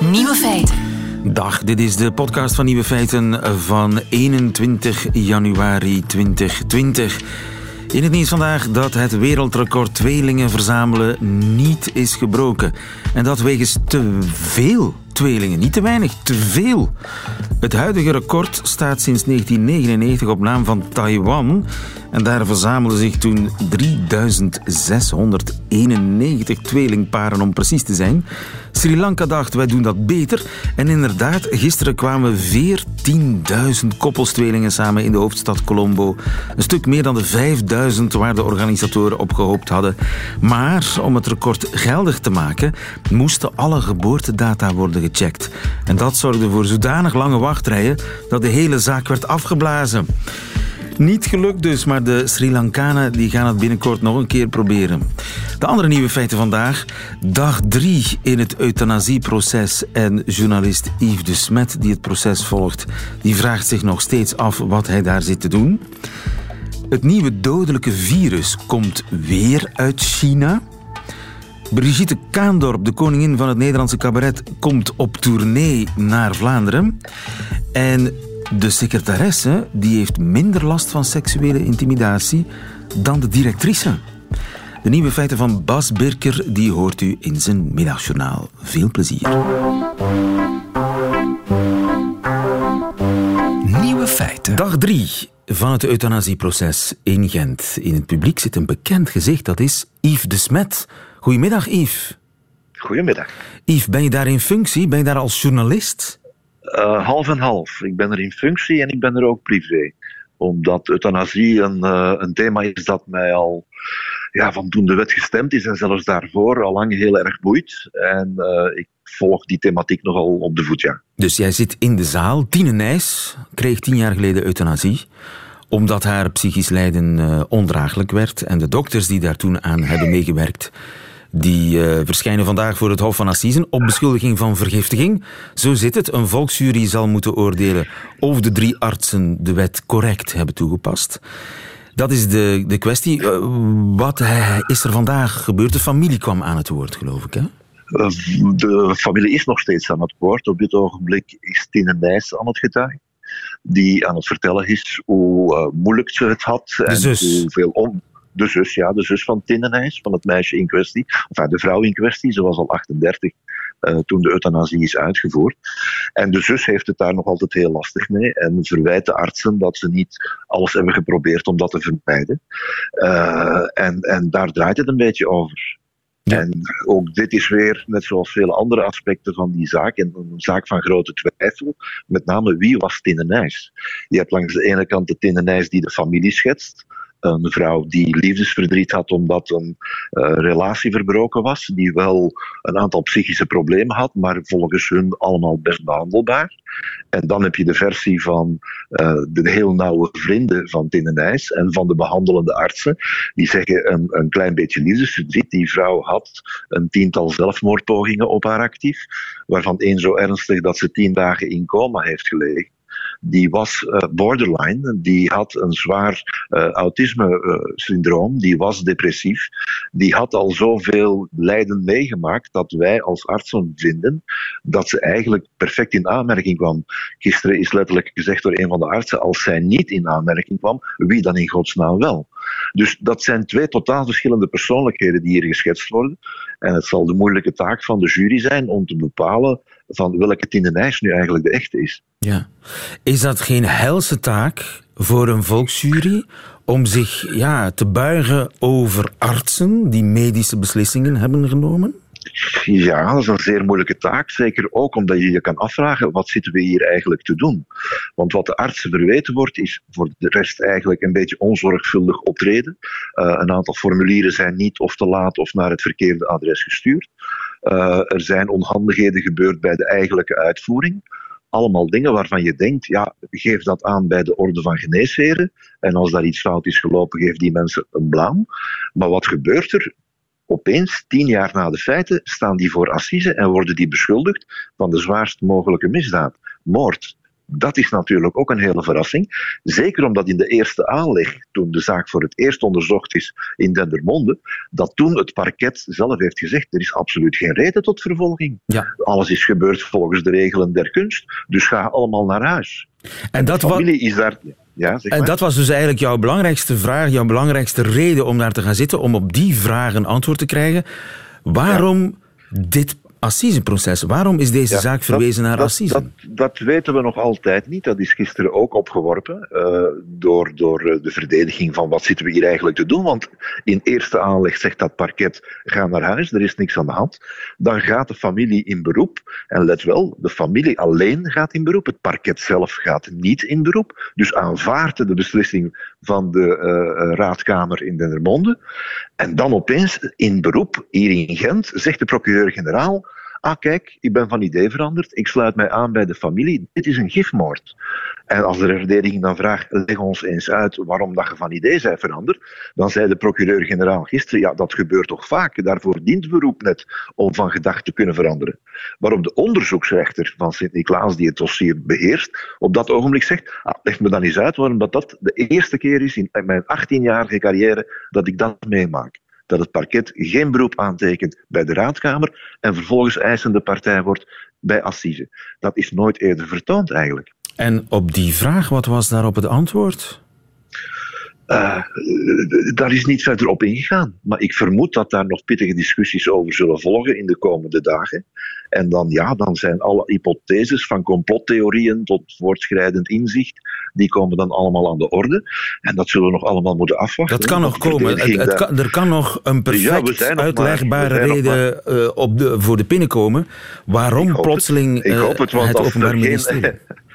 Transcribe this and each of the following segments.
Nieuwe feiten. Dag, dit is de podcast van Nieuwe Feiten van 21 januari 2020. In het nieuws vandaag dat het wereldrecord tweelingen verzamelen niet is gebroken. En dat wegens te veel tweelingen, niet te weinig, te veel. Het huidige record staat sinds 1999 op naam van Taiwan. En daar verzamelden zich toen 3691 tweelingparen om precies te zijn. Sri Lanka dacht, wij doen dat beter. En inderdaad, gisteren kwamen 14.000 koppelstweelingen samen in de hoofdstad Colombo. Een stuk meer dan de 5000 waar de organisatoren op gehoopt hadden. Maar om het record geldig te maken, moesten alle geboortedata worden gecheckt. En dat zorgde voor zodanig lange wachtrijen dat de hele zaak werd afgeblazen. Niet gelukt dus, maar de Sri Lankanen die gaan het binnenkort nog een keer proberen. De andere nieuwe feiten vandaag. Dag drie in het euthanasieproces. En journalist Yves de Smet, die het proces volgt, die vraagt zich nog steeds af wat hij daar zit te doen. Het nieuwe dodelijke virus komt weer uit China. Brigitte Kaandorp, de koningin van het Nederlandse cabaret, komt op tournee naar Vlaanderen. En de secretaresse die heeft minder last van seksuele intimidatie dan de directrice. De nieuwe feiten van Bas Birker die hoort u in zijn middagjournaal. Veel plezier. Nieuwe feiten. Dag 3 van het euthanasieproces in Gent. In het publiek zit een bekend gezicht, dat is Yves de Smet. Goedemiddag, Yves. Goedemiddag. Yves, ben je daar in functie? Ben je daar als journalist? Uh, half en half. Ik ben er in functie en ik ben er ook privé. Omdat euthanasie een, uh, een thema is dat mij al ja, van toen de wet gestemd is en zelfs daarvoor al lang heel erg boeit. En uh, ik volg die thematiek nogal op de voet, ja. Dus jij zit in de zaal. Tine Nijs kreeg tien jaar geleden euthanasie omdat haar psychisch lijden ondraaglijk werd. En de dokters die daar toen aan hebben meegewerkt, die uh, verschijnen vandaag voor het Hof van Assisen op beschuldiging van vergiftiging. Zo zit het. Een volksjury zal moeten oordelen of de drie artsen de wet correct hebben toegepast. Dat is de, de kwestie. Uh, wat is er vandaag gebeurd? De familie kwam aan het woord, geloof ik, hè? De familie is nog steeds aan het woord. Op dit ogenblik is Tine Nijs aan het getuigen. Die aan het vertellen is hoe moeilijk ze het had. De en zus. hoeveel on de zus, ja, de zus van Tinnenijs, van het meisje in kwestie, enfin de vrouw in kwestie, ze was al 38 uh, toen de euthanasie is uitgevoerd. En de zus heeft het daar nog altijd heel lastig mee en verwijt de artsen dat ze niet alles hebben geprobeerd om dat te vermijden. Uh, en, en daar draait het een beetje over. Ja. En ook dit is weer, net zoals vele andere aspecten van die zaak, een zaak van grote twijfel. Met name wie was Tinnenijs? Je hebt langs de ene kant de Tinnenijs die de familie schetst een vrouw die liefdesverdriet had omdat een uh, relatie verbroken was, die wel een aantal psychische problemen had, maar volgens hun allemaal best behandelbaar. En dan heb je de versie van uh, de heel nauwe vrienden van Tinnenijs en van de behandelende artsen, die zeggen een, een klein beetje liefdesverdriet. Die vrouw had een tiental zelfmoordpogingen op haar actief, waarvan één zo ernstig dat ze tien dagen in coma heeft gelegen die was uh, borderline, die had een zwaar uh, autisme-syndroom, die was depressief, die had al zoveel lijden meegemaakt dat wij als artsen vinden dat ze eigenlijk perfect in aanmerking kwam. Gisteren is letterlijk gezegd door een van de artsen, als zij niet in aanmerking kwam, wie dan in godsnaam wel? Dus dat zijn twee totaal verschillende persoonlijkheden die hier geschetst worden. En het zal de moeilijke taak van de jury zijn om te bepalen van welke Tindenijs nu eigenlijk de echte is. Ja. Is dat geen helse taak voor een volksjury om zich ja, te buigen over artsen die medische beslissingen hebben genomen? Ja, dat is een zeer moeilijke taak. Zeker ook omdat je je kan afvragen, wat zitten we hier eigenlijk te doen? Want wat de artsen verweten wordt, is voor de rest eigenlijk een beetje onzorgvuldig optreden. Uh, een aantal formulieren zijn niet of te laat of naar het verkeerde adres gestuurd. Uh, er zijn onhandigheden gebeurd bij de eigenlijke uitvoering allemaal dingen waarvan je denkt, ja, geef dat aan bij de orde van geneesheren. En als daar iets fout is gelopen, geef die mensen een blaam. Maar wat gebeurt er? Opeens, tien jaar na de feiten, staan die voor assise en worden die beschuldigd van de zwaarst mogelijke misdaad. Moord. Dat is natuurlijk ook een hele verrassing. Zeker omdat in de eerste aanleg, toen de zaak voor het eerst onderzocht is in Dendermonde, dat toen het parket zelf heeft gezegd: er is absoluut geen reden tot vervolging. Ja. Alles is gebeurd volgens de regelen der kunst, dus ga allemaal naar huis. En, dat is daar. Ja, zeg en dat was dus eigenlijk jouw belangrijkste vraag, jouw belangrijkste reden om daar te gaan zitten, om op die vraag een antwoord te krijgen. Waarom dit assiseproces. Waarom is deze zaak verwezen naar assise? Dat, dat, weten we nog altijd niet. Dat is gisteren ook opgeworpen uh, door, door eh, de verdediging van wat zitten we hier eigenlijk te doen. Want in eerste aanleg zegt dat parket, ga naar huis, er is niks aan de hand. Dan gaat de familie in beroep. En let wel, de familie alleen gaat in beroep. Het parket zelf gaat niet in beroep. Dus aanvaardt de beslissing van de uh, raadkamer in Dendermonde. En dan opeens in beroep, hier in Gent, zegt de procureur-generaal ah kijk, ik ben van idee veranderd, ik sluit mij aan bij de familie, dit is een gifmoord. En als de verdediging dan vraagt, leg ons eens uit waarom dat je van idee zij veranderd, dan zei de procureur-generaal gisteren, ja, dat gebeurt toch vaak, daarvoor dient beroep net om van gedacht te kunnen veranderen. Waarop de onderzoeksrechter van Sint-Niklaas, die het dossier beheerst, op dat ogenblik zegt, ah, leg me dan eens uit waarom dat, dat de eerste keer is in mijn 18-jarige carrière dat ik dat meemaak dat het parket geen beroep aantekent bij de raadkamer en vervolgens eisende partij wordt bij assise. Dat is nooit eerder vertoond eigenlijk. En op die vraag, wat was daarop het antwoord? Uh, daar is niet verder op ingegaan. Maar ik vermoed dat daar nog pittige discussies over zullen volgen in de komende dagen. En dan, ja, dan zijn alle hypotheses van complottheorieën tot voortschrijdend inzicht, die komen dan allemaal aan de orde. En dat zullen we nog allemaal moeten afwachten. Dat kan nog komen. Het, kan, er kan nog een perfect uitlegbare reden uh, op de, voor de pinnen komen waarom plotseling het, ik hoop het, het Openbaar Ministerie...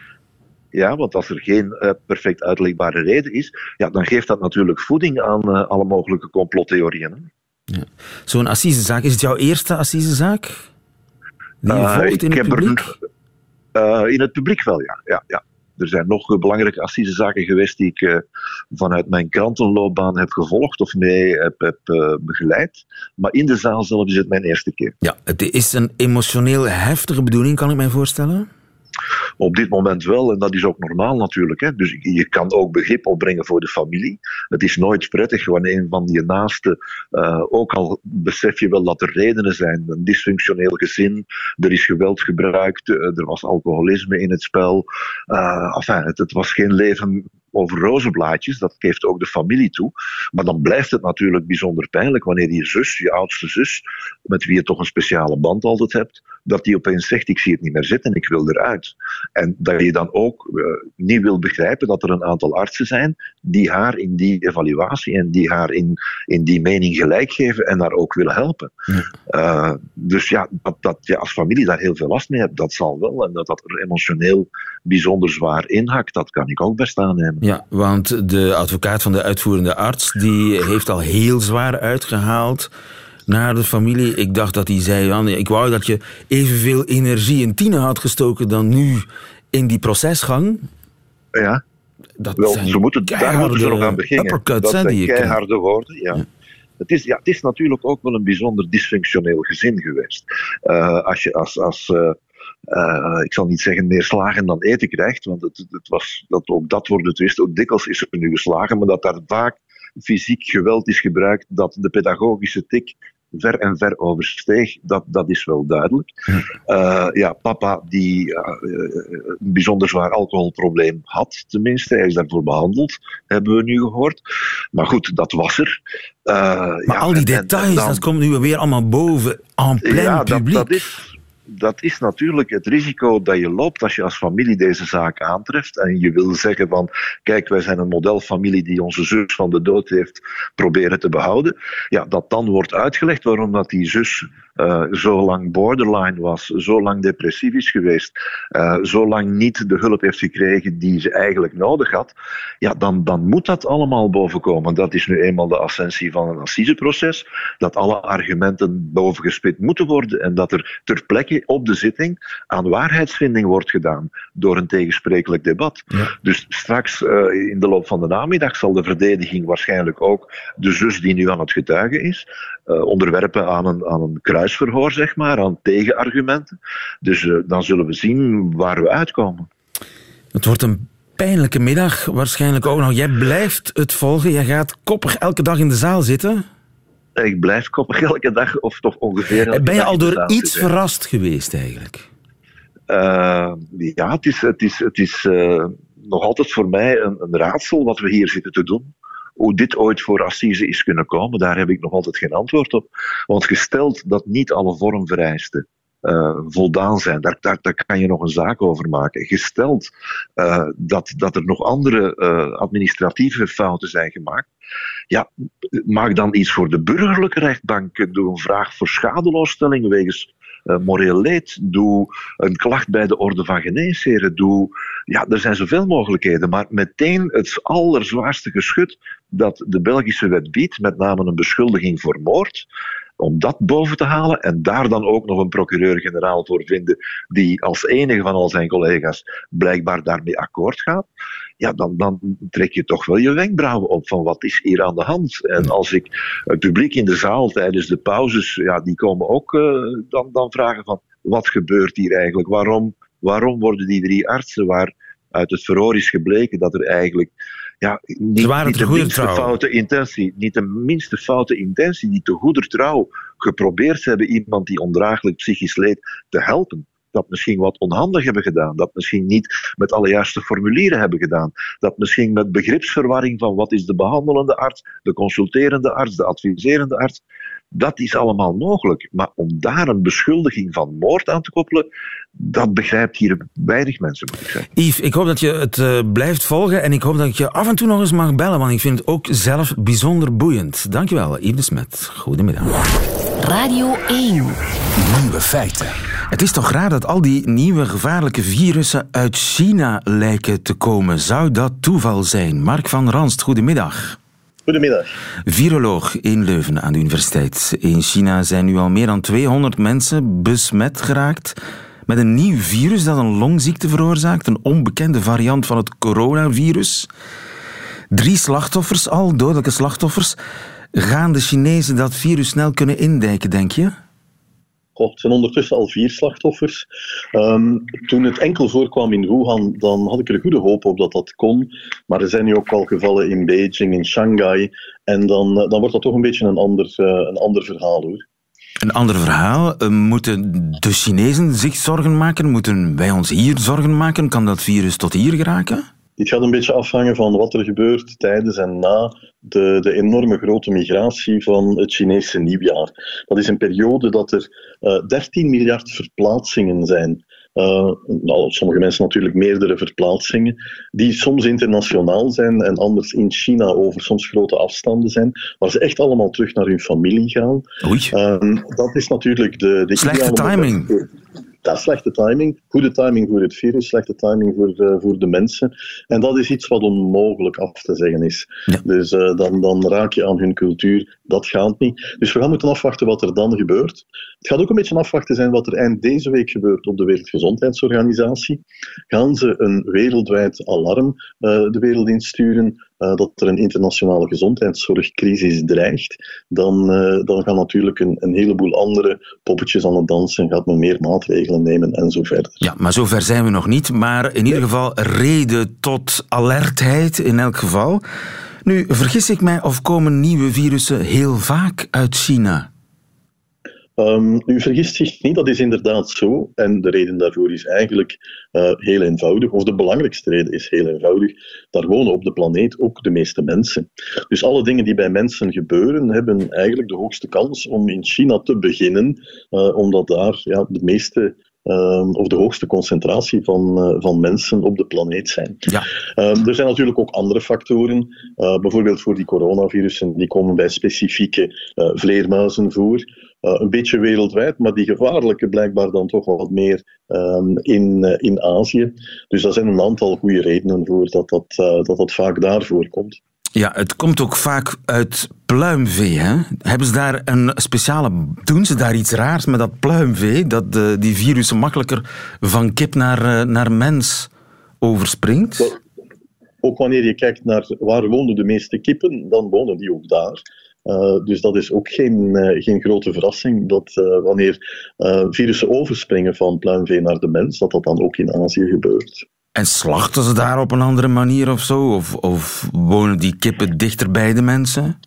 Ja, want als er geen uh, perfect uitlegbare reden is, ja, dan geeft dat natuurlijk voeding aan uh, alle mogelijke complottheorieën. Ja. Zo'n assisezaak, is het jouw eerste assisezaak? Die je uh, volgt in het publiek? Er, in het publiek wel, ja. ja, ja. Er zijn nog belangrijke assisezaken geweest die ik vanuit mijn krantenloopbaan heb gevolgd of mee heb, heb begeleid. Maar in de zaal zelf is het mijn eerste keer. Ja, het is een emotioneel heftige bedoeling, kan ik mij voorstellen? Op dit moment wel, en dat is ook normaal natuurlijk. Hè. Dus je kan ook begrip opbrengen voor de familie. Het is nooit prettig wanneer een van je naasten, uh, ook al besef je wel dat er redenen zijn, een dysfunctioneel gezin, er is geweld gebruikt, uh, er was alcoholisme in het spel. Uh, het, het was geen leven over rozenblaadjes, dat geeft ook de familie toe. Maar dan blijft het natuurlijk bijzonder pijnlijk wanneer je zus, je oudste zus, met wie je toch een speciale band altijd hebt, dat die opeens zegt: Ik zie het niet meer zitten, ik wil eruit. En dat je dan ook uh, niet wil begrijpen dat er een aantal artsen zijn die haar in die evaluatie en die haar in, in die mening gelijk geven en haar ook willen helpen. Uh, dus ja, dat, dat je als familie daar heel veel last mee hebt, dat zal wel. En dat dat er emotioneel bijzonder zwaar inhakt, dat kan ik ook best aannemen. Ja, want de advocaat van de uitvoerende arts die heeft al heel zwaar uitgehaald naar de familie. Ik dacht dat hij zei, Jan, ik wou dat je evenveel energie in Tine had gestoken dan nu in die procesgang. Ja, dat Wel, ze moeten, daar moeten ze nog aan beginnen. Dat zijn keiharde woorden, ja. Het is, ja, het is natuurlijk ook wel een bijzonder dysfunctioneel gezin geweest. Uh, als je als, als uh, uh, ik zal niet zeggen meer slagen dan eten krijgt, want het, het was, dat, ook dat wordt het wist. Ook dikwijls is er nu geslagen, maar dat daar vaak fysiek geweld is gebruikt, dat de pedagogische tik ver en ver oversteeg, dat, dat is wel duidelijk. Uh, ja, papa die uh, een bijzonder zwaar alcoholprobleem had, tenminste, hij is daarvoor behandeld, hebben we nu gehoord. Maar goed, dat was er. Uh, maar ja, al die details, dan, dat komt nu weer allemaal boven, en plein ja, publiek. Dat, dat is, dat is natuurlijk het risico dat je loopt als je als familie deze zaak aantreft en je wil zeggen van kijk, wij zijn een modelfamilie die onze zus van de dood heeft proberen te behouden. Ja, dat dan wordt uitgelegd waarom dat die zus uh, zo lang borderline was, zo lang depressief is geweest, uh, zo lang niet de hulp heeft gekregen die ze eigenlijk nodig had, ja, dan, dan moet dat allemaal bovenkomen. Dat is nu eenmaal de ascensie van een assiseproces, dat alle argumenten bovengespit moeten worden en dat er ter plekke op de zitting aan waarheidsvinding wordt gedaan door een tegensprekelijk debat. Dus straks uh, in de loop van de namiddag zal de verdediging waarschijnlijk ook de zus die nu aan het getuigen is, onderwerpen aan een, aan een kruis kruisverhoor, zeg maar, aan tegenargumenten. Dus uh, dan zullen we zien waar we uitkomen. Het wordt een pijnlijke middag, waarschijnlijk ook nog. Jij blijft het volgen. Jij gaat koppig elke dag in de zaal zitten. Ik blijf koppig elke dag, of toch ongeveer. Elke ben je al door iets verrast geweest eigenlijk? Eh, ja, het is, het is, het is eh, nog altijd voor mij een, een raadsel wat we hier zitten te doen. Hoe dit ooit voor Assise is kunnen komen, daar heb ik nog altijd geen antwoord op. Want gesteld dat niet alle vormvereisten eh, voldaan zijn, daar, daar, daar kan je nog een zaak over maken. Gesteld eh, dat, dat er nog andere eh, administratieve fouten zijn gemaakt, ja, maak dan iets voor de burgerlijke rechtbank. Doe een vraag voor schadeloosstelling wegens eh, moreel leed. Doe een klacht bij de Orde van Geneesheren. Doe, ja, er zijn zoveel mogelijkheden. Maar meteen het allerzwaarste geschut dat de Belgische wet biedt, met name een beschuldiging voor moord, om dat boven te halen en daar dan ook nog een procureur-generaal voor vinden die als enige van al zijn collega's blijkbaar daarmee akkoord gaat, ja, dan, dan trek je toch wel je wenkbrauwen op van wat is hier aan de hand. En als ik het publiek in de zaal tijdens de pauzes, ja, die komen ook eh, dan, dan vragen van wat gebeurt hier eigenlijk? Waarom, waarom worden die drie artsen waar uit het verhoor is gebleken dat er eigenlijk ja, niet, niet de minste trouw. foute intentie, niet de minste foute intentie, die te goeder trouw geprobeerd hebben iemand die ondraaglijk psychisch leed te helpen. Dat misschien wat onhandig hebben gedaan. Dat misschien niet met alle juiste formulieren hebben gedaan. Dat misschien met begripsverwarring van wat is de behandelende arts, de consulterende arts, de adviserende arts. Dat is allemaal mogelijk. Maar om daar een beschuldiging van moord aan te koppelen, dat begrijpt hier weinig mensen, moet ik zeggen. Yves, ik hoop dat je het eh, blijft volgen en ik hoop dat ik je af en toe nog eens mag bellen, want ik vind het ook zelf bijzonder boeiend. Dankjewel, Yves de Smet. Goedemiddag. Radio 1. Nieuwe feiten. Het is toch raar dat al die nieuwe gevaarlijke virussen uit China lijken te komen. Zou dat toeval zijn? Mark van Ranst, goedemiddag. Goedemiddag. Viroloog in Leuven aan de universiteit. In China zijn nu al meer dan 200 mensen besmet geraakt met een nieuw virus dat een longziekte veroorzaakt, een onbekende variant van het coronavirus. Drie slachtoffers al, dodelijke slachtoffers. Gaan de Chinezen dat virus snel kunnen indijken, denk je? Het zijn ondertussen al vier slachtoffers. Ehm, toen het enkel voorkwam in Wuhan, dan had ik er goede hoop op dat dat kon. Maar er zijn nu ook al gevallen in Beijing, in Shanghai. En dan, eh, dan wordt dat toch een beetje een ander, eh, een ander verhaal hoor. Een ander verhaal. Eh, Moeten de Chinezen zich zorgen maken? Moeten wij ons hier zorgen maken? Kan dat virus tot hier geraken? Dit gaat een beetje afhangen van wat er gebeurt tijdens en na de, de enorme grote migratie van het Chinese nieuwjaar. Dat is een periode dat er eh 13 miljard verplaatsingen zijn. Eh, nou, sommige mensen natuurlijk meerdere verplaatsingen, die soms internationaal zijn en anders in China over soms grote afstanden zijn, waar ze echt allemaal terug naar hun familie gaan. Oei. Ehm, dat is natuurlijk de, de Slechte timing. Dat is slechte timing. Goede timing voor het virus, slechte timing voor, eh, voor de mensen. En dat is iets wat onmogelijk af te zeggen is. Ja. Dus eh, dan, dan raak je aan hun cultuur. Dat gaat niet. Dus we gaan moeten afwachten wat er dan gebeurt. Het gaat ook een beetje afwachten zijn wat er eind deze week gebeurt op de Wereldgezondheidsorganisatie. Gaan ze een wereldwijd alarm eh, de wereld insturen eh, dat er een internationale gezondheidszorgcrisis dreigt, dan, eh, dan gaan natuurlijk een, een heleboel andere poppetjes aan het dansen, gaat men meer maatregelen nemen en zo verder. Ja, maar zover zijn we nog niet. Maar in ieder geval reden tot alertheid in elk geval. Nu, vergis ik mij of komen nieuwe virussen heel vaak uit China? Ehm, u vergist zich niet, dat is inderdaad zo. En de reden daarvoor is eigenlijk eh, heel eenvoudig, of de belangrijkste reden is heel eenvoudig. Daar wonen op de planeet ook de meeste mensen. Dus alle dingen die bij mensen gebeuren, hebben eigenlijk de hoogste kans om in China te beginnen, eh, omdat daar ja, de meeste. ehm, of de hoogste concentratie van, eh, van mensen op de planeet zijn. Ja. Ehm, er zijn natuurlijk ook andere factoren. Bijvoorbeeld voor die coronavirussen, die komen bij specifieke eh, vleermuizen voor. Eh, een beetje wereldwijd, maar die gevaarlijke blijkbaar dan toch wat meer ehm, in, eh, in Azië. Dus daar zijn een aantal goede redenen voor dat dat, eh, dat, dat vaak daar voorkomt. Ja, het komt ook vaak uit pluimvee. Hè? Hebben ze daar een speciale. Doen ze daar iets raars met dat pluimvee? Dat de, die virussen makkelijker van kip naar, naar mens overspringt? Wel, Ook wanneer je kijkt naar waar wonen de meeste kippen, dan wonen die ook daar. Eh, dus dat is ook geen, eh, geen grote verrassing dat eh, wanneer virussen overspringen van pluimvee naar de mens, dat dat dan ook in Azië gebeurt. En slachten ze daar op een andere manier of zo? Of, of wonen die kippen dichter bij de mensen?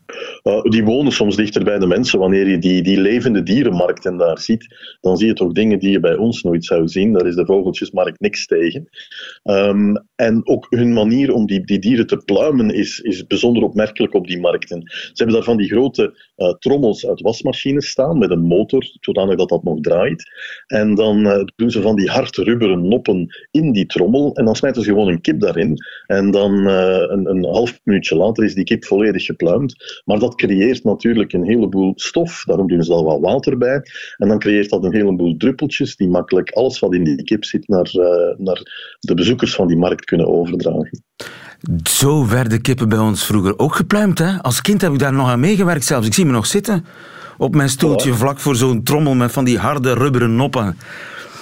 Uh, die wonen soms dichter bij de mensen. Wanneer je die, die levende dierenmarkten daar ziet, dan zie je toch dingen die je bij ons nooit zou zien. Daar is de vogeltjesmarkt niks tegen. Um, en ook hun manier om die, die dieren te pluimen is, is bijzonder opmerkelijk op die markten. Ze hebben daar van die grote uh, trommels uit wasmachines staan met een motor, zodanig dat dat nog draait. En dan uh, doen ze van die hard rubberen noppen in die trommel en dan smijten ze gewoon een kip daarin. En dan een, een half minuutje later is die kip volledig gepluimd. Maar dat creëert natuurlijk een heleboel stof. Daarom doen ze al wat water bij. En dan creëert dat een heleboel druppeltjes die makkelijk alles wat in die kip zit naar, uh, naar de bezoekers van die markt kunnen overdragen. Zo werden kippen bij ons vroeger ook gepluimd. Hè? Als kind heb ik daar nog aan meegewerkt zelfs. Ik zie me nog zitten op mijn stoeltje vlak voor zo'n trommel met van die harde rubberen noppen.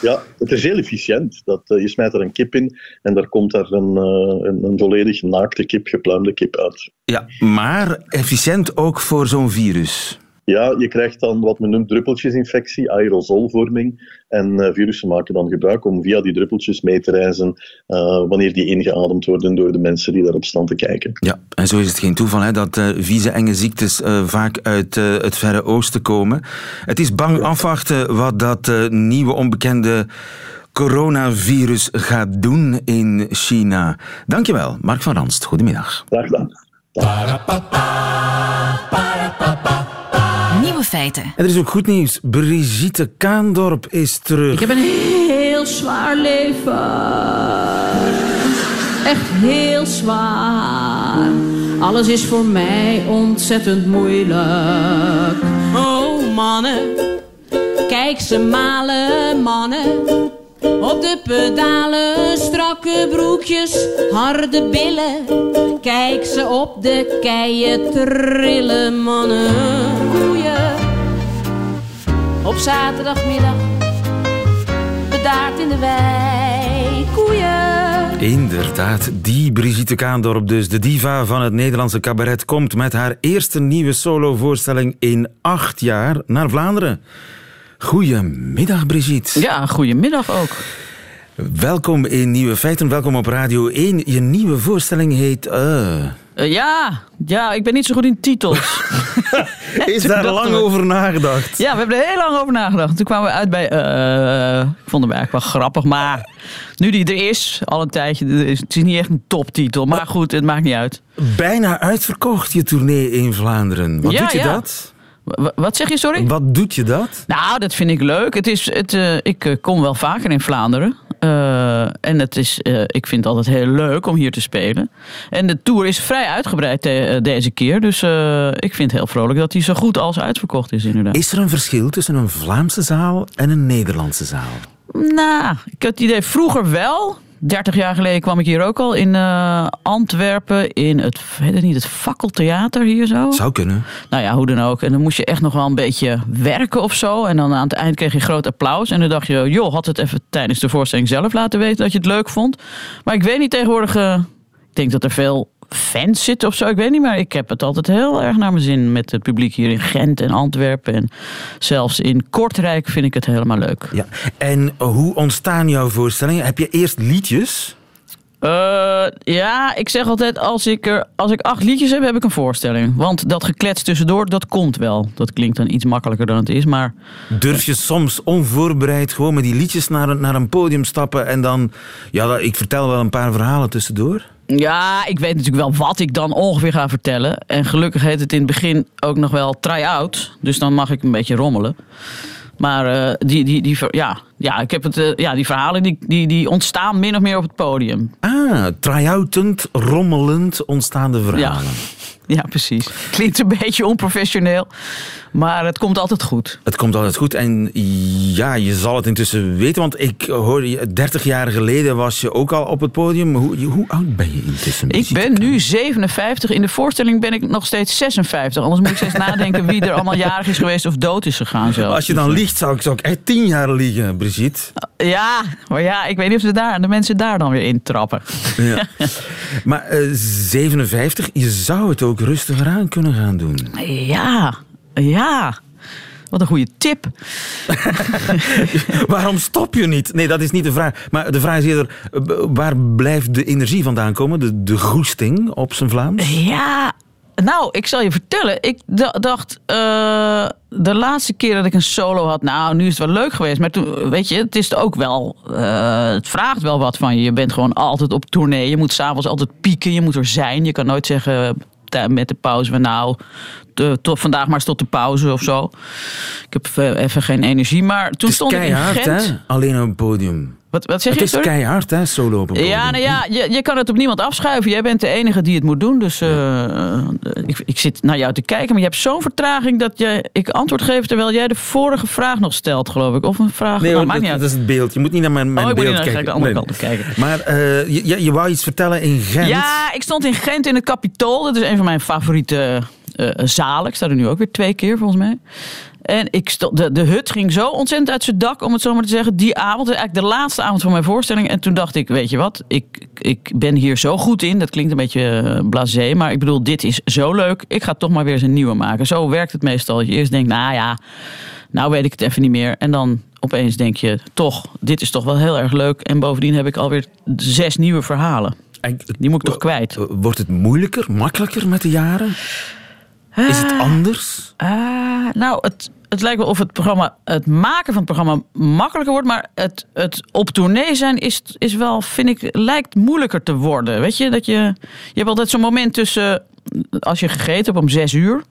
Ja, het is heel efficiënt. Dat, uh, je smijt er een kip in en daar komt een, uh, een, een, volledig naakte kip, gepluimde kip uit. Ja, maar efficiënt ook voor zo'n virus. Ja, je krijgt dan wat men noemt druppeltjesinfectie, aerosolvorming. En uh, virussen maken dan gebruik om via die druppeltjes mee te reizen uh, wanneer die ingeademd worden door de mensen die daarop staan te kijken. Ja, en zo is het geen toeval hè, dat uh, vieze enge ziektes vaak uit het Verre Oosten komen. Het is bang ja. afwachten wat dat nieuwe onbekende coronavirus gaat doen in China. Dankjewel, Mark van Ranst. Goedemiddag. Graag gedaan. Feiten. En er is ook goed nieuws. Brigitte Kaandorp is terug. Ik heb een heel zwaar leven. Echt heel zwaar. Alles is voor mij ontzettend moeilijk. Oh mannen, kijk ze malen mannen. Op de pedalen, strakke broekjes, harde billen. Kijk ze op de keien trillen, mannen. Koeien. Op zaterdagmiddag, bedaard in de wei. Koeien. Inderdaad, die Brigitte Kaandorp dus, de diva van het Nederlandse cabaret, komt met haar eerste nieuwe solovoorstelling in acht jaar naar Vlaanderen. Goedemiddag, Brigitte. Ja, goedemiddag ook. Welkom in Nieuwe Feiten, welkom op Radio 1. Je nieuwe voorstelling heet... Uh... Uh, ja, ja, ik ben niet zo goed in titels. Is daar lang we... over nagedacht? Ja, we hebben er heel lang over nagedacht. Toen kwamen we uit bij... Uh, ik vond hem eigenlijk wel grappig, maar nu die er is, al een tijdje... Het is niet echt een toptitel, maar goed, het maakt niet uit. Bijna uitverkocht je tournee in Vlaanderen. Wat ja, doet je ja. dat? Wat zeg je, sorry? Wat doet je dat? Nou, dat vind ik leuk. Het is, het, uh, ik kom wel vaker in Vlaanderen. Uh, en het is, ik vind het altijd heel leuk om hier te spelen. En de tour is vrij uitgebreid de, deze keer. Dus ik vind het heel vrolijk dat hij zo goed als uitverkocht is, inderdaad. Is er een verschil tussen een Vlaamse zaal en een Nederlandse zaal? Nou, ik heb het idee vroeger wel. 30 jaar geleden kwam ik hier ook al in uh, Antwerpen in het, weet het niet, het fakkeltheater hier zo. Zou kunnen. Nou ja, hoe dan ook. En dan moest je echt nog wel een beetje werken of zo. En dan aan het eind kreeg je groot applaus. En dan dacht je, joh, had het even tijdens de voorstelling zelf laten weten dat je het leuk vond. Maar ik weet niet tegenwoordig, uh, ik denk dat er veel fans zitten of zo. Ik weet niet, maar ik heb het altijd heel erg naar mijn zin met het publiek hier in Gent en Antwerpen. En zelfs in Kortrijk vind ik het helemaal leuk. Ja. En hoe ontstaan jouw voorstellingen? Heb je eerst liedjes? Uh, ja, ik zeg altijd, als ik, er, als ik acht liedjes heb, heb ik een voorstelling. Want dat geklets tussendoor, dat komt wel. Dat klinkt dan iets makkelijker dan het is, maar... Durf je soms onvoorbereid gewoon met die liedjes naar, naar een podium stappen en dan... Ja, ik vertel wel een paar verhalen tussendoor? Ja, ik weet natuurlijk wel wat ik dan ongeveer ga vertellen. En gelukkig heet het in het begin ook nog wel try-out. Dus dan mag ik een beetje rommelen. Maar uh, die, die, die, ja, ja, ik heb het, uh, ja, die verhalen die, die, die ontstaan min of meer op het podium. Ah, try-outend, rommelend ontstaande verhalen. Ja. ja, precies. Klinkt een beetje onprofessioneel. Maar het komt altijd goed. Het komt altijd goed. En ja, je zal het intussen weten. Want ik hoor je, 30 jaar geleden was je ook al op het podium. Hoe, hoe oud ben je intussen? Ik ben nu 57. In de voorstelling ben ik nog steeds 56. Anders moet ik steeds nadenken wie er allemaal jarig is geweest of dood is gegaan. Als je dan liegt, zou ik, zou ik echt 10 jaar liegen, Brigitte. Ja, maar ja, ik weet niet of ze daar, de mensen daar dan weer in trappen. Ja. maar uh, 57, je zou het ook rustiger aan kunnen gaan doen. Ja, ja. Wat een goede tip. Waarom stop je niet? Nee, dat is niet de vraag. Maar de vraag is eerder, eh, waar blijft de energie vandaan komen? De, de goesting op zijn Vlaams? Ja, nou, ik zal je vertellen. Ik dacht, eh, de laatste keer dat ik een solo had, nou, nu is het wel leuk geweest. Maar toen, weet je, het is ook wel, eh, het vraagt wel wat van je. Je bent gewoon altijd op tournee. Je moet s'avonds altijd pieken. Je moet er zijn. Je kan nooit zeggen met de pauze, van, nou, de- tot vandaag maar eens tot de pauze of zo. Ik heb eh, even geen energie. Maar toen Het is stond ik in keihard, Gent. hè? Alleen op een podium. Wat, wat zeg Het je, is sorry? keihard, hè? Solo op podium. Ja, nou ja, je, je kan het op niemand afschuiven. Jij bent de enige die het moet doen. Dus eh, ik, ik zit naar jou te kijken. Maar je hebt zo'n vertraging dat je, ik antwoord geef terwijl jij de vorige vraag nog stelt, geloof ik. Of een vraag. Nee, nou, hoor, dat, is het beeld. Je moet niet naar mijn, mijn Oh, beeld naar- kijken. ga ik de andere Nee. kant kijken. Maar eh, je, je, wou iets vertellen in Gent. Ja, ik stond in Gent in het Capitool. Dat is een van mijn favoriete eh, zalen. Ik sta er nu ook weer twee keer, volgens mij. En ik stond, de, de hut ging zo ontzettend uit zijn dak, om het zo maar te zeggen. Die avond, eigenlijk de laatste avond van mijn voorstelling. En toen dacht ik, weet je wat, ik, ik ben hier zo goed in. Dat klinkt een beetje eh, blasé, maar ik bedoel, dit is zo leuk. Ik ga toch maar weer eens een nieuwe maken. Zo werkt het meestal. Je eerst denkt, nou ja, nou weet ik het even niet meer. En dan opeens denk je, toch, dit is toch wel heel erg leuk. En bovendien heb ik alweer zes nieuwe verhalen. En, Die moet ik toch kwijt? Wordt het moeilijker, makkelijker met de jaren? Is het anders? Ah, nou, het, het lijkt wel of het programma, het maken van het programma makkelijker wordt, maar het, het op tournee zijn is, is wel, vind ik, lijkt moeilijker te worden. Weet je, dat je, je hebt altijd zo'n moment tussen, als je gegeten hebt om zes uur,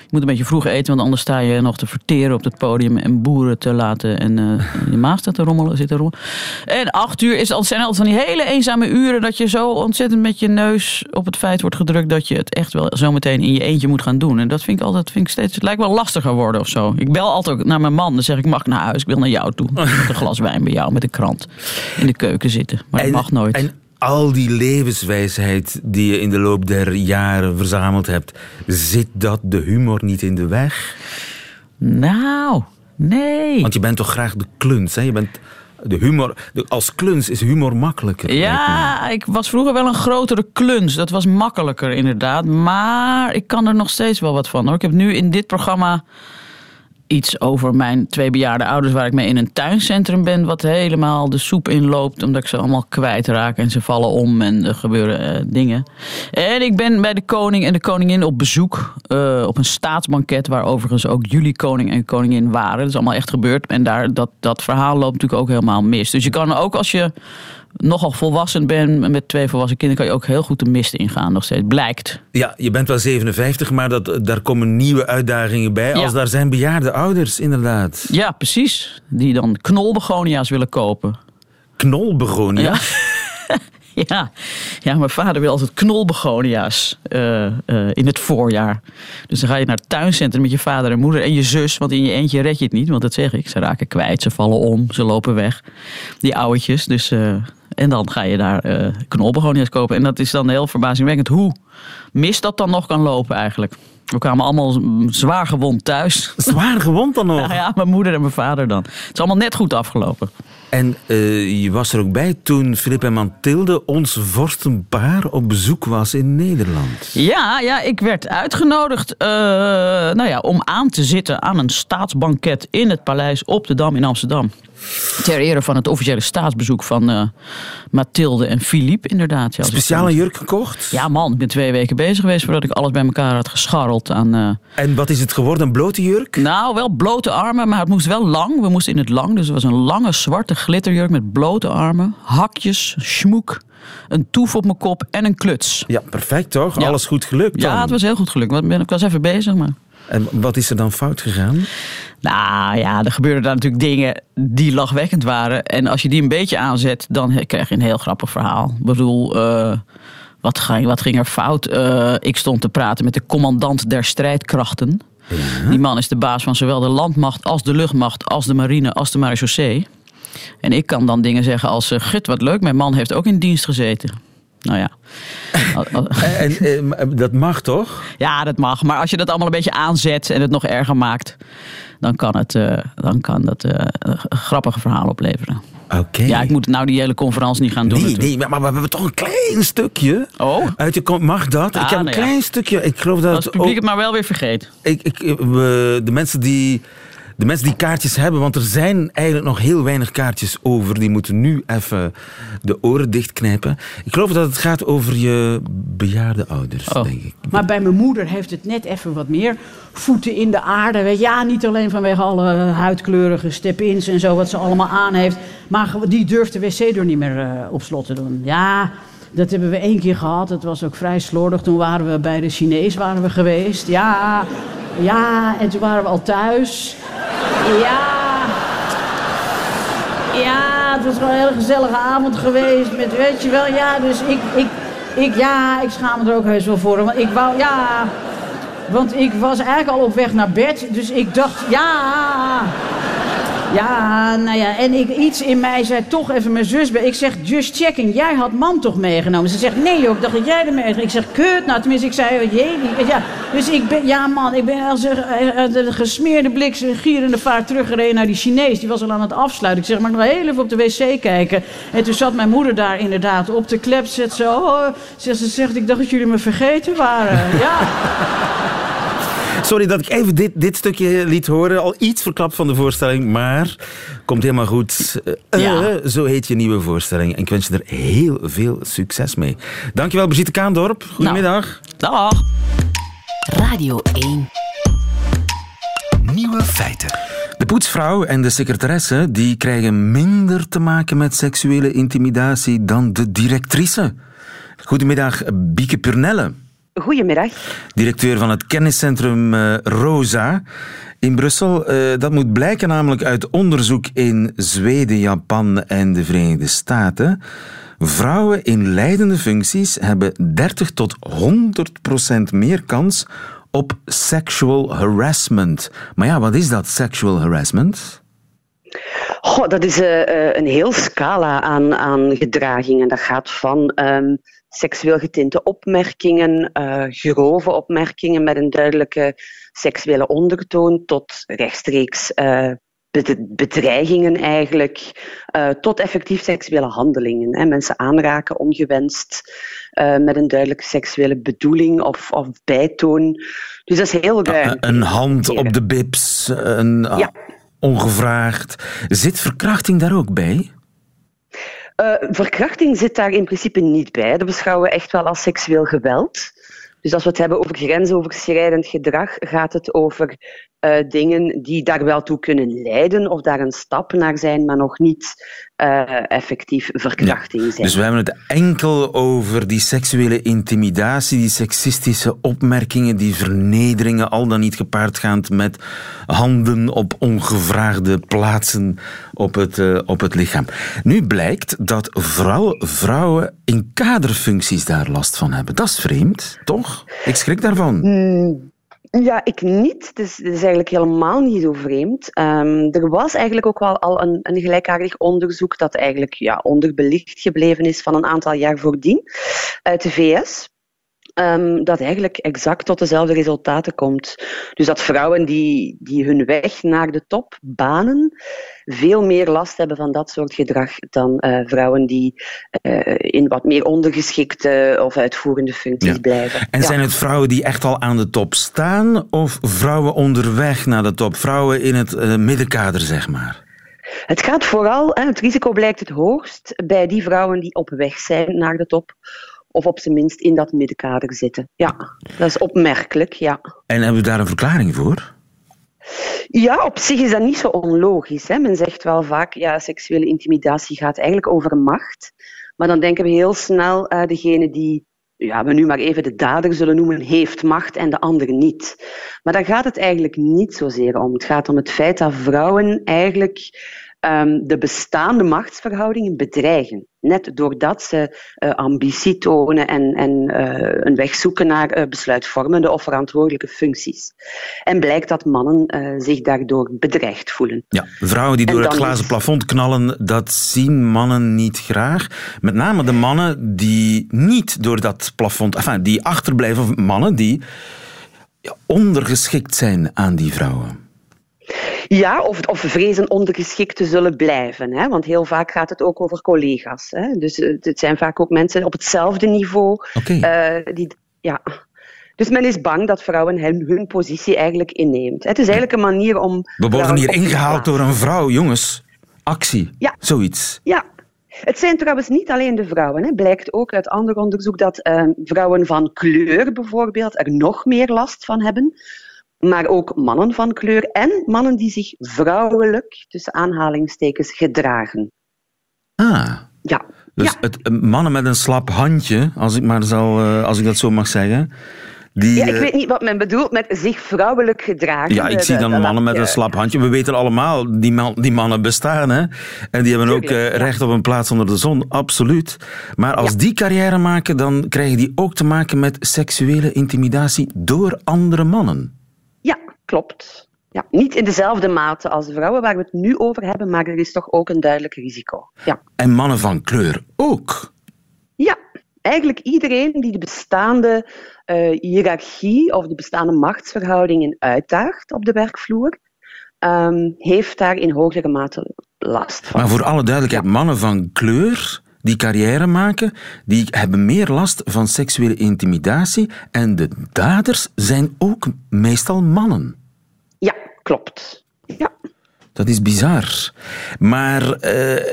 je moet een beetje vroeg eten, want anders sta je nog te verteren op het podium en boeren te laten en eh, je maag staat te rommelen, zit te rommelen. En acht uur is, zijn altijd van die hele eenzame uren dat je zo ontzettend met je neus op het feit wordt gedrukt dat je het echt wel zo meteen in je eentje moet gaan doen. En dat vind ik altijd, vind ik steeds, het lijkt wel lastiger worden of zo. Ik bel altijd naar mijn man, dan zeg ik mag ik naar huis, ik wil naar jou toe. Met een glas wijn bij jou, met een krant in de keuken zitten. Maar dat mag nooit. En al die levenswijsheid die je in de loop der jaren verzameld hebt, zit dat de humor niet in de weg? Nou, nee. Want je bent toch graag de kluns, hè? Je bent de humor, als kluns is humor makkelijker. Ja, ik was vroeger wel een grotere kluns. Dat was makkelijker inderdaad. Maar ik kan er nog steeds wel wat van. Hoor. Ik heb nu in dit programma iets over mijn twee bejaarde ouders... waar ik mee in een tuincentrum ben... wat helemaal de soep inloopt... omdat ik ze allemaal kwijtraak en ze vallen om... en er gebeuren eh, dingen. En ik ben bij de koning en de koningin op bezoek... eh, op een staatsbanket... waar overigens ook jullie koning en koningin waren. Dat is allemaal echt gebeurd. En daar, dat, dat verhaal loopt natuurlijk ook helemaal mis. Dus je kan ook als je nogal volwassen bent... met twee volwassen kinderen... kan je ook heel goed de mist ingaan nog steeds. Blijkt. Ja, je bent wel 57, maar dat, daar komen nieuwe uitdagingen bij. Ja. Als daar zijn bejaarde ouders, inderdaad. Ja, precies. Die dan knolbegonia's willen kopen. Knolbegonia. Ja. Ja. ja, mijn vader wil altijd knolbegonia's eh, eh, in het voorjaar. Dus dan ga je naar het tuincentrum met je vader en moeder en je zus. Want in je eentje red je het niet, want dat zeg ik. Ze raken kwijt, ze vallen om, ze lopen weg. Die ouwetjes. Dus, eh, en dan ga je daar eh knolbegonia's kopen. En dat is dan heel verbazingwekkend hoe mis dat dan nog kan lopen eigenlijk. We kwamen allemaal zwaar gewond thuis. Zwaar gewond dan nog. Nou ja, mijn moeder en mijn vader dan. Het is allemaal net goed afgelopen. En eh, je was er ook bij toen Filip en Mathilde, ons vorstenpaar, op bezoek was in Nederland. Ja, ja, ik werd uitgenodigd eh, nou ja, om aan te zitten aan een staatsbanket in het paleis op de Dam in Amsterdam. Ter ere van het officiële staatsbezoek van eh, Mathilde en Philippe, inderdaad. Ja, Speciale jurk gekocht. Ja, man, ik ben twee weken bezig geweest voordat ik alles bij elkaar had gescharreld aan. eh, En wat is het geworden? Een blote jurk? nou, wel blote armen, maar het moest wel lang. We moesten in het lang, dus het was een lange zwarte glitterjurk met blote armen, hakjes, schmoek, een toef op mijn kop en een kluts. Ja, perfect toch? Ja. Alles goed gelukt dan. Ja, het was heel goed gelukt. want Ik was even bezig, maar... En wat is er dan fout gegaan? Nou ja, er gebeurden daar natuurlijk dingen die lachwekkend waren. En als je die een beetje aanzet, dan krijg je een heel grappig verhaal. Ik bedoel, eh, wat, ging, wat ging er fout? Eh, ik stond te praten met de commandant der strijdkrachten. Die man is de baas van zowel de landmacht als de luchtmacht, als de marine, als de marechaussee. En ik kan dan dingen zeggen als, eh, gut wat leuk, mijn man heeft ook in dienst gezeten. Nou ja. En, eh, maar dat mag toch? ja, dat mag. Maar als je dat allemaal een beetje aanzet en het nog erger maakt, dan kan, het, eh, dan kan dat eh, een grappige verhaal opleveren. Oké. Ja, ik moet nou die hele conferentie niet gaan doen. Nee, maar, maar we hebben toch een klein stukje. Oh, Uit mag dat? Ah, ik heb een nou ja. klein stukje. Ik geloof dat als het ook- publiek het maar wel weer vergeet. ik, ik, we- de mensen die de mensen die kaartjes hebben, want er zijn eigenlijk nog heel weinig kaartjes over, die moeten nu even de oren dichtknijpen. Ik geloof dat het gaat over je bejaarde ouders, Oh. denk ik. Maar bij mijn moeder heeft het net even wat meer voeten in de aarde. Weet je. Ja, niet alleen vanwege alle huidkleurige step-ins en zo wat ze allemaal aan heeft. Maar die durft de wc-deur niet meer eh, op slot te doen. Ja, dat hebben we één keer gehad. Dat was ook vrij slordig. Toen waren we bij de Chinees waren we geweest. Ja, ja, en toen waren we al thuis. Ja. Ja, het was gewoon een hele gezellige avond geweest. Met, weet je wel, ja, dus ik, ik, ik, ja, ik schaam me er ook heus wel voor. Want ik wou, ja, want ik was eigenlijk al op weg naar bed. Dus ik dacht, ja, ja, nou ja, en iets in mij zei toch even mijn zus. bij- Ik zeg, just checking, jij had man toch meegenomen? Ze zegt, nee joh, ik dacht dat jij er mee Ik zeg, kut, nou tenminste, ik zei, jee, ja. Dus ik ben, ja man, ik ben als een de gesmeerde blik, gierende vaart teruggereden naar die Chinees. Die was al aan het afsluiten. Ik zeg, mag ik nog heel even op de wc kijken? En toen zat mijn moeder daar inderdaad op de klep. Zegt ze, oh, ze zegt, ik dacht dat jullie me vergeten waren. Ja. Sorry dat ik even dit, dit stukje liet horen. Al iets verklapt van de voorstelling, maar komt helemaal goed. Eh, Ja. eh, zo heet je nieuwe voorstelling. En ik wens je er heel veel succes mee. Dankjewel, Brigitte Kaandorp. Goedemiddag. Dag. Radio 1. Nieuwe feiten. De poetsvrouw en de secretaresse die krijgen minder te maken met seksuele intimidatie dan de directrice. Goedemiddag, Bieke Purnelle. Goedemiddag. directeur van het kenniscentrum eh, Rosa in Brussel. Eh, dat moet blijken namelijk uit onderzoek in Zweden, Japan en de Verenigde Staten. Vrouwen in leidende functies hebben 30 tot 100 procent meer kans op sexual harassment. Maar ja, wat is dat, sexual harassment? Goh, dat is eh, een heel scala aan, aan gedragingen. Dat gaat van ehm, seksueel getinte opmerkingen, eh, grove opmerkingen met een duidelijke seksuele ondertoon, tot rechtstreeks eh, bed- bedreigingen eigenlijk, eh, tot effectief seksuele handelingen. Hè. Mensen aanraken ongewenst, met een duidelijke seksuele bedoeling of, of bijtoon. Dus dat is heel ruim. Een- Een hand op de bips, een, Ja. ongevraagd. Zit verkrachting daar ook bij? Eh, verkrachting zit daar in principe niet bij. Dat beschouwen we echt wel als seksueel geweld. Dus als we het hebben over grensoverschrijdend gedrag, gaat het over eh, dingen die daar wel toe kunnen leiden of daar een stap naar zijn, maar nog niet eh, effectief verkrachting zijn. Dus we hebben het enkel over die seksuele intimidatie, die seksistische opmerkingen, die vernederingen, al dan niet gepaardgaand met handen op ongevraagde plaatsen op het, eh, op het lichaam. Nu blijkt dat vooral vrouwen in kaderfuncties daar last van hebben. Dat is vreemd, toch? Ik schrik daarvan. Hmm, Ja, ik niet. Het is eigenlijk helemaal niet zo vreemd. Ehm, er was eigenlijk ook wel al een, een gelijkaardig onderzoek dat eigenlijk ja, onderbelicht gebleven is van een aantal jaar voordien uit de VS. ehm, dat eigenlijk exact tot dezelfde resultaten komt. Dus dat vrouwen die, die hun weg naar de top banen, veel meer last hebben van dat soort gedrag dan eh, vrouwen die eh, in wat meer ondergeschikte of uitvoerende functies Ja. blijven. En Ja. zijn het vrouwen die echt al aan de top staan, of vrouwen onderweg naar de top? Vrouwen in het eh, middenkader, zeg maar. Het gaat vooral, het risico blijkt het hoogst bij die vrouwen die op weg zijn naar de top. Of op zijn minst in dat middenkader zitten. Ja, dat is opmerkelijk, ja. En hebben we daar een verklaring voor? Ja, op zich is dat niet zo onlogisch. Hè. Men zegt wel vaak, ja, seksuele intimidatie gaat eigenlijk over macht. Maar dan denken we heel snel, uh, degene die, ja, we nu maar even de dader zullen noemen, heeft macht en de andere niet. Maar daar gaat het eigenlijk niet zozeer om. Het gaat om het feit dat vrouwen eigenlijk um, de bestaande machtsverhoudingen bedreigen. Net doordat ze uh, ambitie tonen en, en uh, een weg zoeken naar uh, besluitvormende of verantwoordelijke functies. En blijkt dat mannen zich daardoor bedreigd voelen. Ja, vrouwen die door het glazen is... plafond knallen, dat zien mannen niet graag. Met name de mannen die niet door dat plafond, enfin, die achterblijven, of mannen die ja, ondergeschikt zijn aan die vrouwen. Ja, of, of vrezen ondergeschikt te zullen blijven. Hè? Want heel vaak gaat het ook over collega's. Hè? Dus het zijn vaak ook mensen op hetzelfde niveau. Okay. Uh, die, ja, Dus men is bang dat vrouwen hun, hun positie eigenlijk inneemt. Het is eigenlijk een manier om... We worden hier ingehaald door een vrouw, jongens. Actie. Ja. Zoiets. Ja. Het zijn trouwens niet alleen de vrouwen. Hè. Blijkt ook uit ander onderzoek dat uh, vrouwen van kleur bijvoorbeeld er nog meer last van hebben. Maar ook mannen van kleur en mannen die zich vrouwelijk, tussen aanhalingstekens, gedragen. Ah. Ja. Dus ja. het, mannen met een slap handje, als ik, maar zal, uh, als ik dat zo mag zeggen. Die, ja, ik weet niet wat men bedoelt met zich vrouwelijk gedragen. Ja, ik zie dan mannen met een slap handje. We weten allemaal, die, man, die mannen bestaan. Hè? En die hebben ook uh, recht op een plaats onder de zon, absoluut. Maar als ja. die carrière maken, dan krijgen die ook te maken met seksuele intimidatie door andere mannen. Klopt. Ja, niet in dezelfde mate als de vrouwen waar we het nu over hebben, maar er is toch ook een duidelijk risico. Ja. En mannen van kleur ook? Ja, eigenlijk iedereen die de bestaande uh, hiërarchie of de bestaande machtsverhoudingen uitdaagt op de werkvloer, um, heeft daar in hogere mate last van. Maar voor alle duidelijkheid, ja. mannen van kleur die carrière maken, die hebben meer last van seksuele intimidatie en de daders zijn ook meestal mannen. Ja, klopt. Ja. Dat is bizar. Maar uh,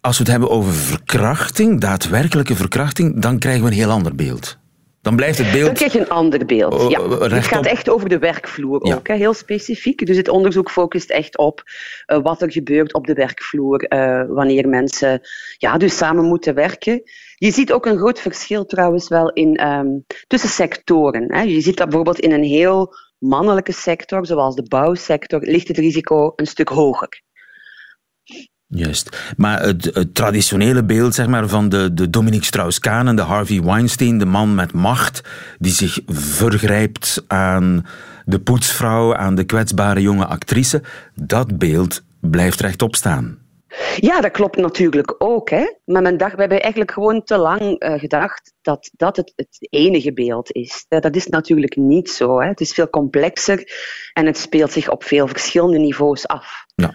als we het hebben over verkrachting, daadwerkelijke verkrachting, dan krijgen we een heel ander beeld. Dan blijft het beeld. Dan krijg je een ander beeld. Ja. Het gaat echt over de werkvloer ja. ook, hè, heel specifiek. Dus het onderzoek focust echt op uh, wat er gebeurt op de werkvloer uh, wanneer mensen ja, dus samen moeten werken. Je ziet ook een groot verschil trouwens wel in, um, tussen sectoren. Hè. Je ziet dat bijvoorbeeld in een heel mannelijke sector, zoals de bouwsector, ligt het risico een stuk hoger. Juist. Maar het, traditionele beeld zeg maar, van de, de Dominique Strauss-Kahn en de Harvey Weinstein, de man met macht, die zich vergrijpt aan de poetsvrouw, aan de kwetsbare jonge actrice, dat beeld blijft rechtop staan. Ja, dat klopt natuurlijk ook. Hè. Maar men dacht, we hebben eigenlijk gewoon te lang uh, gedacht dat dat het, het enige beeld is. Dat is natuurlijk niet zo. Hè. Het is veel complexer en het speelt zich op veel verschillende niveaus af. Ja.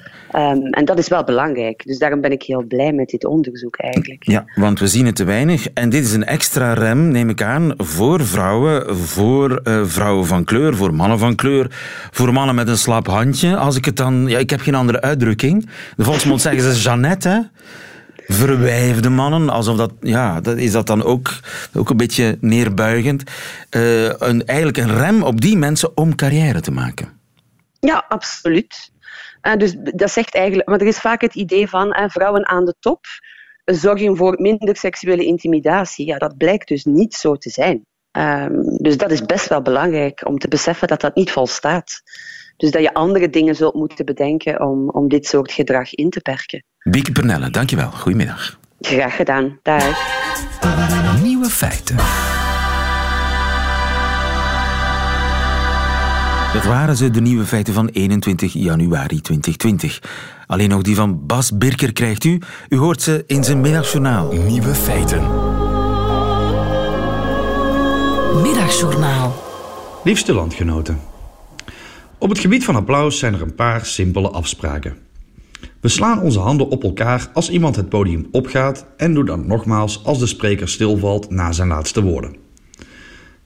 Um, en dat is wel belangrijk. Dus daarom ben ik heel blij met dit onderzoek eigenlijk. Ja, want we zien het te weinig. En dit is een extra rem, neem ik aan, voor vrouwen, voor uh, vrouwen van kleur, voor mannen van kleur, voor mannen met een slap handje. Als ik het dan... Ja, ik heb geen andere uitdrukking. De volksmond zeggen ze Jeannette, hè? Verwijfde mannen, alsof dat, ja, dat is dat dan ook, ook een beetje neerbuigend. Uh, een, eigenlijk een rem op die mensen om carrière te maken. Ja, absoluut. Uh, dus dat zegt eigenlijk, maar er is vaak het idee van uh, vrouwen aan de top zorgen voor minder seksuele intimidatie. Ja, dat blijkt dus niet zo te zijn. Um, dus dat is best wel belangrijk om te beseffen dat dat niet volstaat. Dus dat je andere dingen zult moeten bedenken om, om dit soort gedrag in te perken. Bieke Pernelle, dankjewel. Goedemiddag. Graag gedaan. Dag. Nieuwe feiten. Dat waren ze, de nieuwe feiten van 21 januari 2020. Alleen nog die van Bas Birker krijgt u. U hoort ze in zijn middagjournaal. Nieuwe feiten. Middagjournaal. Liefste landgenoten. Op het gebied van applaus zijn er een paar simpele afspraken. We slaan onze handen op elkaar als iemand het podium opgaat en doen dat nogmaals als de spreker stilvalt na zijn laatste woorden.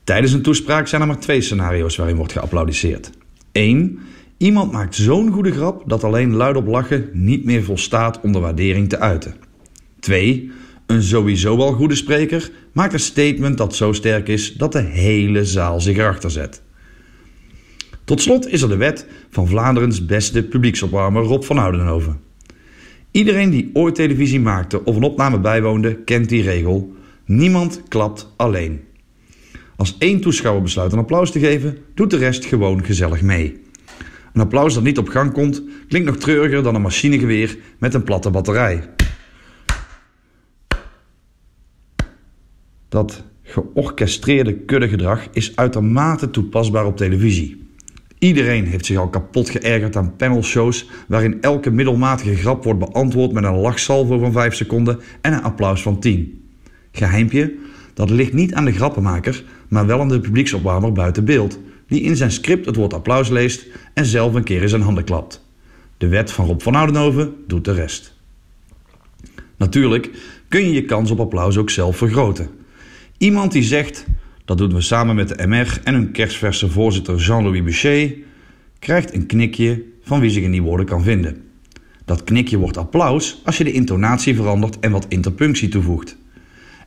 Tijdens een toespraak zijn er maar twee scenario's waarin wordt geapplaudisseerd. 1. Iemand maakt zo'n goede grap dat alleen luidop lachen niet meer volstaat om de waardering te uiten. 2. Een sowieso al goede spreker maakt een statement dat zo sterk is dat de hele zaal zich erachter zet. Tot slot is er de wet van Vlaanderens beste publieksopwarmer Rob van Oudenhoven. Iedereen die ooit televisie maakte of een opname bijwoonde, kent die regel. Niemand klapt alleen. Als één toeschouwer besluit een applaus te geven, doet de rest gewoon gezellig mee. Een applaus dat niet op gang komt, klinkt nog treuriger dan een machinegeweer met een platte batterij. Dat georchestreerde kuddegedrag is uitermate toepasbaar op televisie. Iedereen heeft zich al kapot geërgerd aan panelshows waarin elke middelmatige grap wordt beantwoord met een lachsalvo van 5 seconden en een applaus van 10. Geheimpje, dat ligt niet aan de grappenmaker, maar wel aan de publieksopwarmer buiten beeld, die in zijn script het woord applaus leest en zelf een keer in zijn handen klapt. De wet van Rob van Oudenhoven doet de rest. Natuurlijk kun je je kans op applaus ook zelf vergroten. Iemand die zegt dat doen we samen met de MR en hun kerstverse voorzitter Jean-Louis Boucher, krijgt een knikje van wie zich in die woorden kan vinden. Dat knikje wordt applaus als je de intonatie verandert en wat interpunctie toevoegt.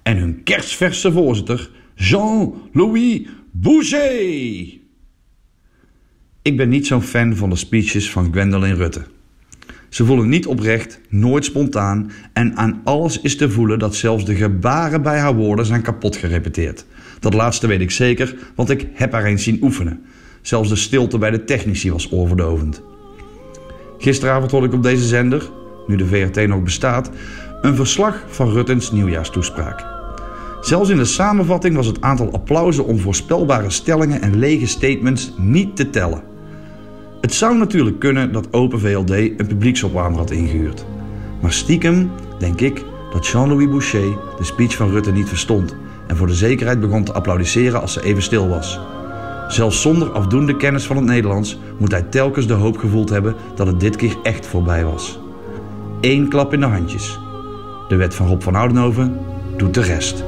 En hun kerstverse voorzitter Jean-Louis Boucher. Ik ben niet zo'n fan van de speeches van Gwendolyn Rutte. Ze voelen niet oprecht, nooit spontaan en aan alles is te voelen dat zelfs de gebaren bij haar woorden zijn kapot gerepeteerd. Dat laatste weet ik zeker, want ik heb haar eens zien oefenen. Zelfs de stilte bij de technici was oorverdovend. Gisteravond hoorde ik op deze zender, nu de VRT nog bestaat, een verslag van Ruttens nieuwjaarstoespraak. Zelfs in de samenvatting was het aantal applausen om voorspelbare stellingen en lege statements niet te tellen. Het zou natuurlijk kunnen dat Open VLD een publieksopwarmer had ingehuurd. Maar stiekem denk ik dat Jean-Louis Boucher de speech van Rutte niet verstond en voor de zekerheid begon te applaudisseren als ze even stil was. Zelfs zonder afdoende kennis van het Nederlands moet hij telkens de hoop gevoeld hebben dat het dit keer echt voorbij was. Eén klap in de handjes. De wet van Rob van Oudenhoven doet de rest.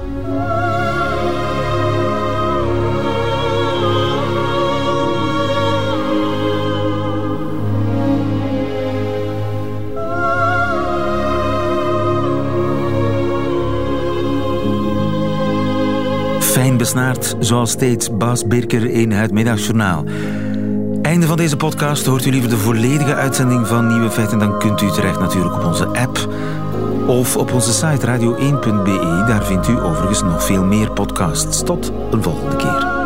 Besnaard, zoals steeds Bas Birker in het Middagjournaal. Einde van deze podcast. Hoort u liever de volledige uitzending van Nieuwe Feiten... dan kunt u terecht natuurlijk op onze app of op onze site radio1.be. Daar vindt u overigens nog veel meer podcasts. Tot een volgende keer.